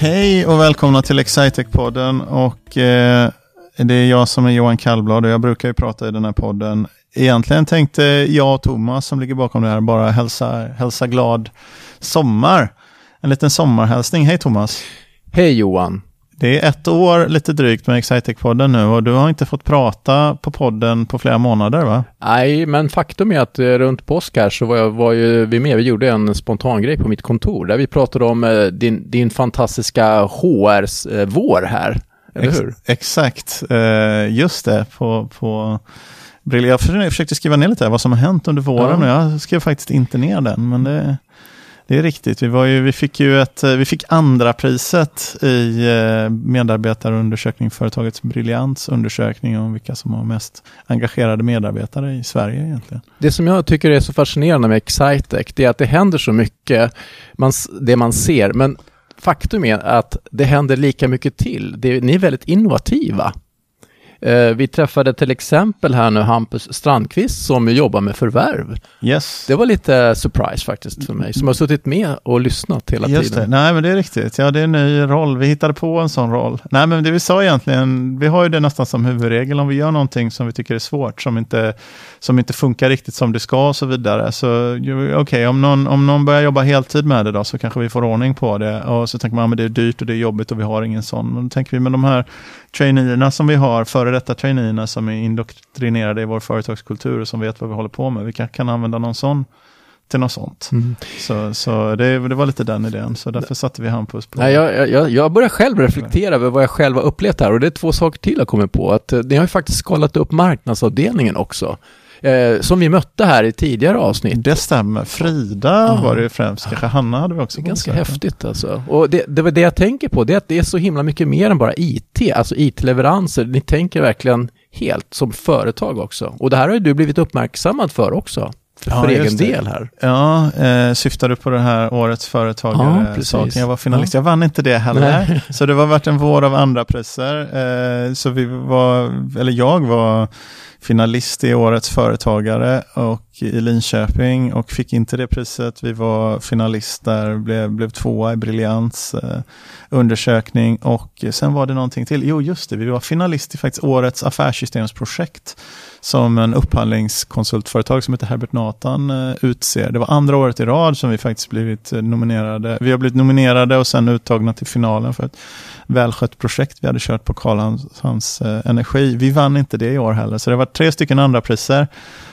Hej och välkomna till Excitec-podden. Och eh, det är jag som är Johan Kallblad och jag brukar ju prata i den här podden. Egentligen tänkte jag och Thomas som ligger bakom det här bara hälsa, hälsa glad sommar. En liten sommarhälsning. Hej Thomas! Hej Johan! Det är ett år lite drygt med Excitec-podden nu och du har inte fått prata på podden på flera månader va? Nej, men faktum är att eh, runt påsk här så var, jag, var ju vi med, vi gjorde en spontan grej på mitt kontor där vi pratade om eh, din, din fantastiska HR-vår här, eller Ex hur? Exakt, uh, just det. På, på jag försökte skriva ner lite här vad som har hänt under våren ja. jag skrev faktiskt inte ner den. Men det, det är riktigt. Vi, var ju, vi fick ju ett, eh, vi fick andra priset i eh, medarbetarundersökning, företagets Briljants undersökning om vilka som har mest engagerade medarbetare i Sverige egentligen. Det som jag tycker är så fascinerande med Excitec, det är att det händer så mycket, man, det man ser, men faktum är att det händer lika mycket till. Det, ni är väldigt innovativa. Eh, vi träffade till exempel här nu Hampus Strandqvist som jobbar med förvärv. Yes. Det var lite surprise faktiskt för mig, som har suttit med och lyssnat hela Just tiden. Det. Nej, men det är riktigt. Ja, det är en ny roll. Vi hittade på en sån roll. Nej, men det vi sa egentligen, vi har ju det nästan som huvudregel om vi gör någonting som vi tycker är svårt, som inte, som inte funkar riktigt som det ska och så vidare. Så okej, okay, om, någon, om någon börjar jobba heltid med det då, så kanske vi får ordning på det. Och så tänker man, att det är dyrt och det är jobbigt och vi har ingen sån. Men då tänker vi med de här traineerna som vi har, före detta traineerna som är indoktrinerade i vår företagskultur och som vet vad vi håller på med. Vi kan, kan använda någon sån till något sånt. Mm. Så, så det, det, var lite den idén, så därför satte vi Hampus på Nej, jag, jag, jag börjar själv reflektera över vad jag själv har upplevt här och det är två saker till jag kommer på. Att eh, ni har ju faktiskt skalat upp marknadsavdelningen också. Eh, som vi mötte här i tidigare avsnitt. Det stämmer. Frida ah. var det främst, kanske Hanna hade vi också. Det är ganska häftigt alltså. Och det, det, det jag tänker på, det är att det är så himla mycket mer än bara IT, alltså IT-leveranser. Ni tänker verkligen helt som företag också. Och det här har ju du blivit uppmärksammad för också. För, ja, för egen del här. Ja, eh, syftar du på det här årets företagare-saken? Ja, jag var finalist, ja. jag vann inte det heller. Nej. Så det var varit en vår av andra priser. Eh, så vi var, eller jag var finalist i Årets Företagare och i Linköping och fick inte det priset. Vi var finalister, blev, blev tvåa i Briljans eh, undersökning och sen var det någonting till. Jo, just det, vi var finalist i faktiskt Årets affärssystemsprojekt som en upphandlingskonsultföretag som heter Herbert Nathan eh, utser. Det var andra året i rad som vi faktiskt blivit eh, nominerade. Vi har blivit nominerade och sen uttagna till finalen för ett välskött projekt vi hade kört på Karlhamns eh, Energi. Vi vann inte det i år heller, så det var tre stycken andra priser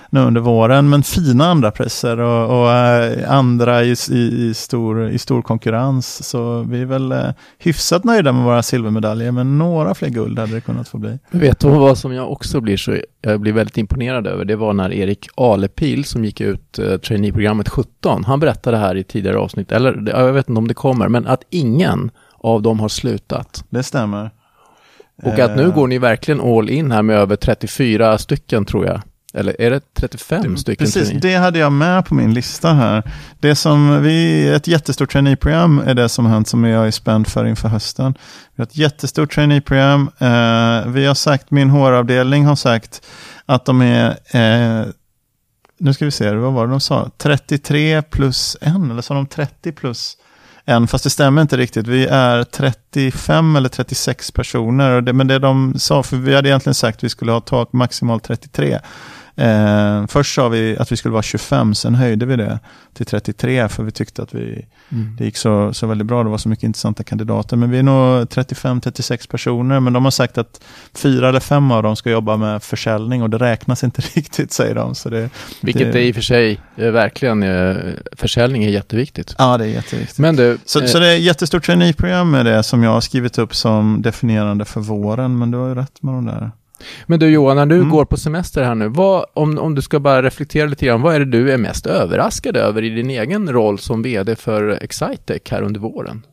nu under våren, men fina andra priser och, och äh, andra i, i, i, stor, i stor konkurrens. Så vi är väl äh, hyfsat nöjda med våra silvermedaljer, men några fler guld hade det kunnat få bli. Vet du vad som jag också blir så jag blir väldigt imponerad över? Det var när Erik Alepil som gick ut äh, traineeprogrammet 17, han berättade här i tidigare avsnitt, eller jag vet inte om det kommer, men att ingen av dem har slutat. Det stämmer. Och att nu går ni verkligen all in här med över 34 stycken tror jag. Eller är det 35 det, stycken? Precis, trainee? det hade jag med på min lista här. Det som vi, ett jättestort traineeprogram är det som har hänt som jag är spänd för inför hösten. Vi har ett jättestort traineeprogram. Eh, vi har sagt, min HR-avdelning har sagt att de är, eh, nu ska vi se, vad var det de sa? 33 plus 1, eller sa de 30 plus än, fast det stämmer inte riktigt. Vi är 35 eller 36 personer, det, men det de sa, för vi hade egentligen sagt att vi skulle ha tak maximalt 33. Eh, först sa vi att vi skulle vara 25, sen höjde vi det till 33 för vi tyckte att vi, mm. det gick så, så väldigt bra. Det var så mycket intressanta kandidater. Men vi är nog 35-36 personer, men de har sagt att fyra eller fem av dem ska jobba med försäljning och det räknas inte riktigt, säger de. Så det, Vilket det, i och för sig eh, verkligen, eh, försäljning är jätteviktigt. Ja, det är jätteviktigt. Men du, så, eh, så det är ett jättestort traineeprogram med det som jag har skrivit upp som definierande för våren, men du har ju rätt med de där. Men du Johan, när du mm. går på semester här nu, vad, om, om du ska bara reflektera lite grann, vad är det du är mest överraskad över i din egen roll som vd för Excitec här under våren?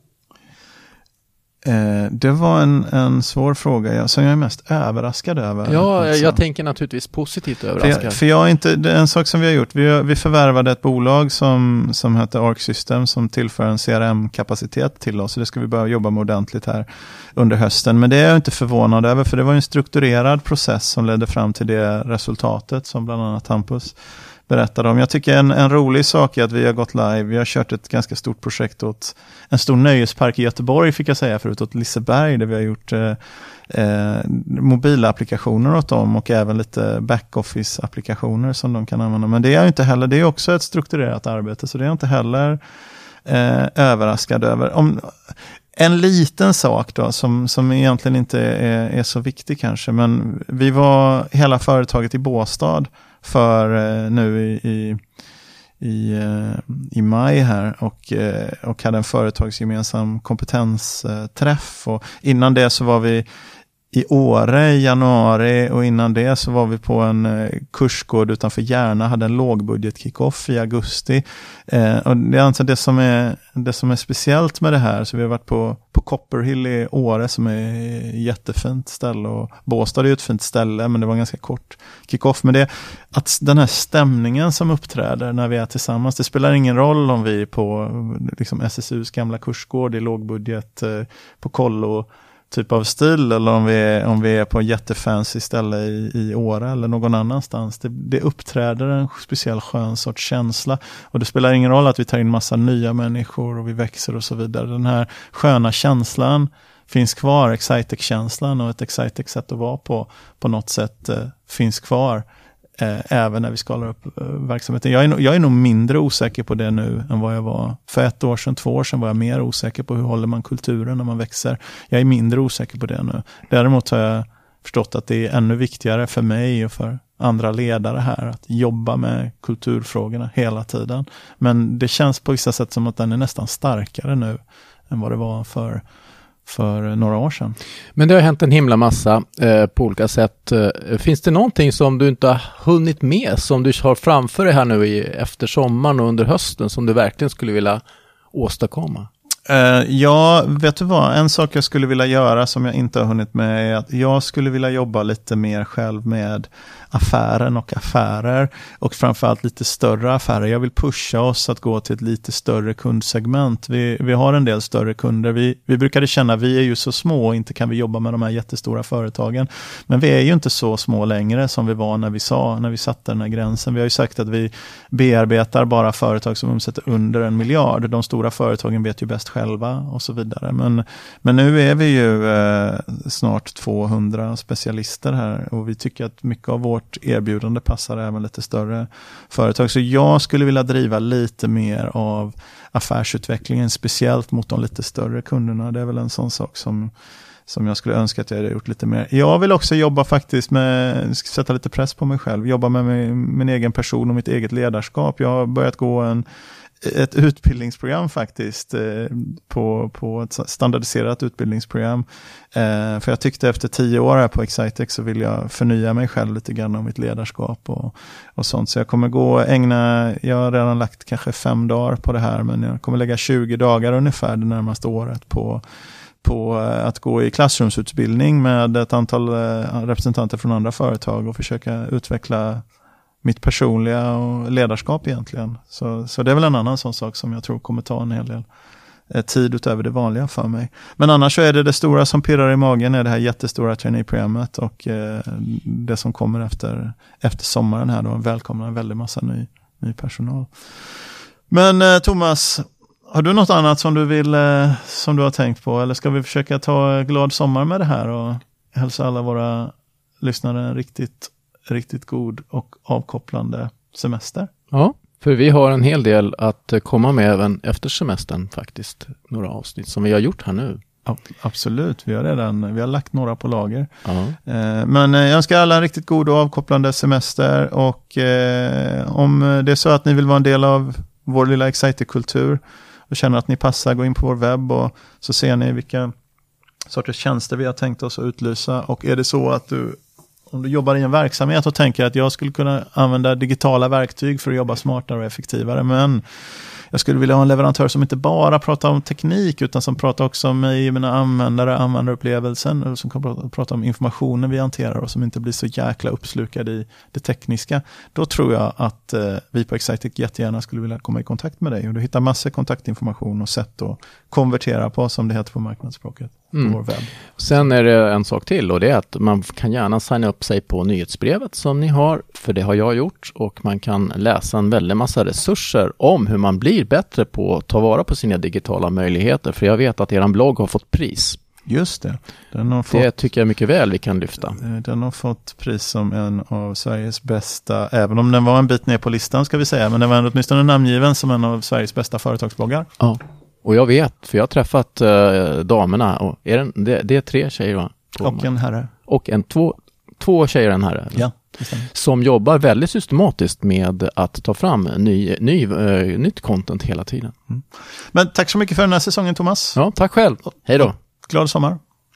Eh, det var en, en svår fråga som jag är mest överraskad över. Ja, alltså. jag tänker naturligtvis positivt överraskad. För, jag, för jag inte, det är en sak som vi har gjort, vi, vi förvärvade ett bolag som, som heter Arc System som tillför en CRM-kapacitet till oss. Så det ska vi börja jobba med ordentligt här under hösten. Men det är jag inte förvånad över, för det var en strukturerad process som ledde fram till det resultatet som bland annat Hampus berättade om. Jag tycker en, en rolig sak är att vi har gått live. Vi har kört ett ganska stort projekt åt en stor nöjespark i Göteborg, fick jag säga förut, åt Liseberg, där vi har gjort eh, eh, mobilapplikationer åt dem och även lite backoffice-applikationer som de kan använda. Men det är inte heller, det är också ett strukturerat arbete, så det är jag inte heller eh, överraskad över. Om, en liten sak då som, som egentligen inte är, är så viktig kanske, men vi var hela företaget i Båstad för eh, nu i, i i, eh, i maj här och, eh, och hade en företagsgemensam kompetensträff. Och innan det så var vi i Åre i januari och innan det så var vi på en eh, kursgård utanför Järna, hade en lågbudget kickoff i augusti. Eh, och det är alltså det som är, det som är speciellt med det här, så vi har varit på, på Copperhill i Åre som är ett jättefint ställe och Båstad är ju ett fint ställe men det var en ganska kort kickoff. Men det att den här stämningen som uppträder när vi är tillsammans, det spelar ingen roll om vi är på liksom SSUs gamla kursgård i lågbudget eh, på kollo typ av stil eller om vi är, om vi är på jättefancy ställe i, i Åre eller någon annanstans. Det, det uppträder en speciell skön sorts känsla och det spelar ingen roll att vi tar in massa nya människor och vi växer och så vidare. Den här sköna känslan finns kvar, Excitec-känslan och ett Excitec-sätt att vara på, på något sätt eh, finns kvar eh, även när vi skalar upp eh, verksamheten. Jag är, jag är nog mindre osäker på det nu än vad jag var för ett år sedan, två år sedan var jag mer osäker på hur håller man kulturen när man växer. Jag är mindre osäker på det nu. Däremot har jag förstått att det är ännu viktigare för mig och för andra ledare här att jobba med kulturfrågorna hela tiden. Men det känns på vissa sätt som att den är nästan starkare nu än vad det var för för några år sedan. Men det har hänt en himla massa eh, på olika sätt. Eh, finns det någonting som du inte har hunnit med som du har framför dig här nu i, efter sommaren och under hösten som du verkligen skulle vilja åstadkomma? Uh, ja, vet du vad? En sak jag skulle vilja göra som jag inte har hunnit med är att jag skulle vilja jobba lite mer själv med affären och affärer och framförallt lite större affärer. Jag vill pusha oss att gå till ett lite större kundsegment. Vi, vi har en del större kunder. Vi, vi brukade känna att vi är ju så små och inte kan vi jobba med de här jättestora företagen. Men vi är ju inte så små längre som vi var när vi sa, när vi satte den här gränsen. Vi har ju sagt att vi bearbetar bara företag som omsätter under en miljard. De stora företagen vet ju bäst själva och så vidare. Men, men nu är vi ju eh, snart 200 specialister här och vi tycker att mycket av vårt erbjudande passar även lite större företag. Så jag skulle vilja driva lite mer av affärsutvecklingen, speciellt mot de lite större kunderna. Det är väl en sån sak som som jag skulle önska att jag hade gjort lite mer. Jag vill också jobba faktiskt med, sätta lite press på mig själv, jobba med min, min egen person och mitt eget ledarskap. Jag har börjat gå en ett utbildningsprogram faktiskt, eh, på, på ett standardiserat utbildningsprogram. Eh, för jag tyckte efter tio år här på Excitex så vill jag förnya mig själv lite grann om mitt ledarskap och, och sånt. Så jag kommer gå och ägna, jag har redan lagt kanske fem dagar på det här, men jag kommer lägga 20 dagar ungefär det närmaste året på på eh, att gå i klassrumsutbildning med ett antal representanter från andra företag och försöka utveckla mitt personliga ledarskap egentligen. Så, så det är väl en annan sån sak som jag tror kommer ta en hel del eh, tid utöver det vanliga för mig. Men annars så är det det stora som pirrar i magen är det här jättestora traineeprogrammet och eh, det som kommer efter, efter sommaren här då välkomnar en väldig massa ny, ny personal. Men eh, Thomas, har du något annat som du vill eh, som du har tänkt på eller ska vi försöka ta eh, glad sommar med det här och hälsa alla våra lyssnare en riktigt riktigt god och avkopplande semester. Ja, för vi har en hel del att komma med även efter semestern faktiskt. Några avsnitt som vi har gjort här nu. Absolut, vi har redan vi har lagt några på lager. Ja. Eh, men eh, jag önskar alla en riktigt god och avkopplande semester och eh, om det är så att ni vill vara en del av vår lilla Exciter-kultur och känner att ni passar, gå in på vår webb och så ser ni vilka sorters tjänster vi har tänkt oss att utlysa och är det så att du om du jobbar i en verksamhet och tänker att jag skulle kunna använda digitala verktyg för att jobba smartare och effektivare, men jag skulle vilja ha en leverantör som inte bara pratar om teknik utan som pratar också om mig, mina användare, användarupplevelsen, som kan prata om informationen vi hanterar och som inte blir så jäkla uppslukad i det tekniska. Då tror jag att eh, vi på Excitec jättegärna skulle vilja komma i kontakt med dig och du hittar massor kontaktinformation och sätt att konvertera på som det heter på marknadsspråket mm. vår webb. Sen är det en sak till och det är att man kan gärna signa upp sig på nyhetsbrevet som ni har, för det har jag gjort och man kan läsa en väldig massa resurser om hur man blir bättre på att ta vara på sina digitala möjligheter. För jag vet att er blogg har fått pris. Just det. Fått, det tycker jag mycket väl vi kan lyfta. Eh, den har fått pris som en av Sveriges bästa, även om den var en bit ner på listan ska vi säga, men den var åtminstone namngiven som en av Sveriges bästa företagsbloggar. Ja. Och jag vet, för jag har träffat uh, damerna, och är det, det, det, är tre tjejer va? Och en herre. Och en, två, två tjejer och en herre. Ja, som jobbar väldigt systematiskt med att ta fram ny, ny, uh, nytt content hela tiden. Mm. Men tack så mycket för den här säsongen Thomas. Ja, tack själv. Hej då. Glad sommar.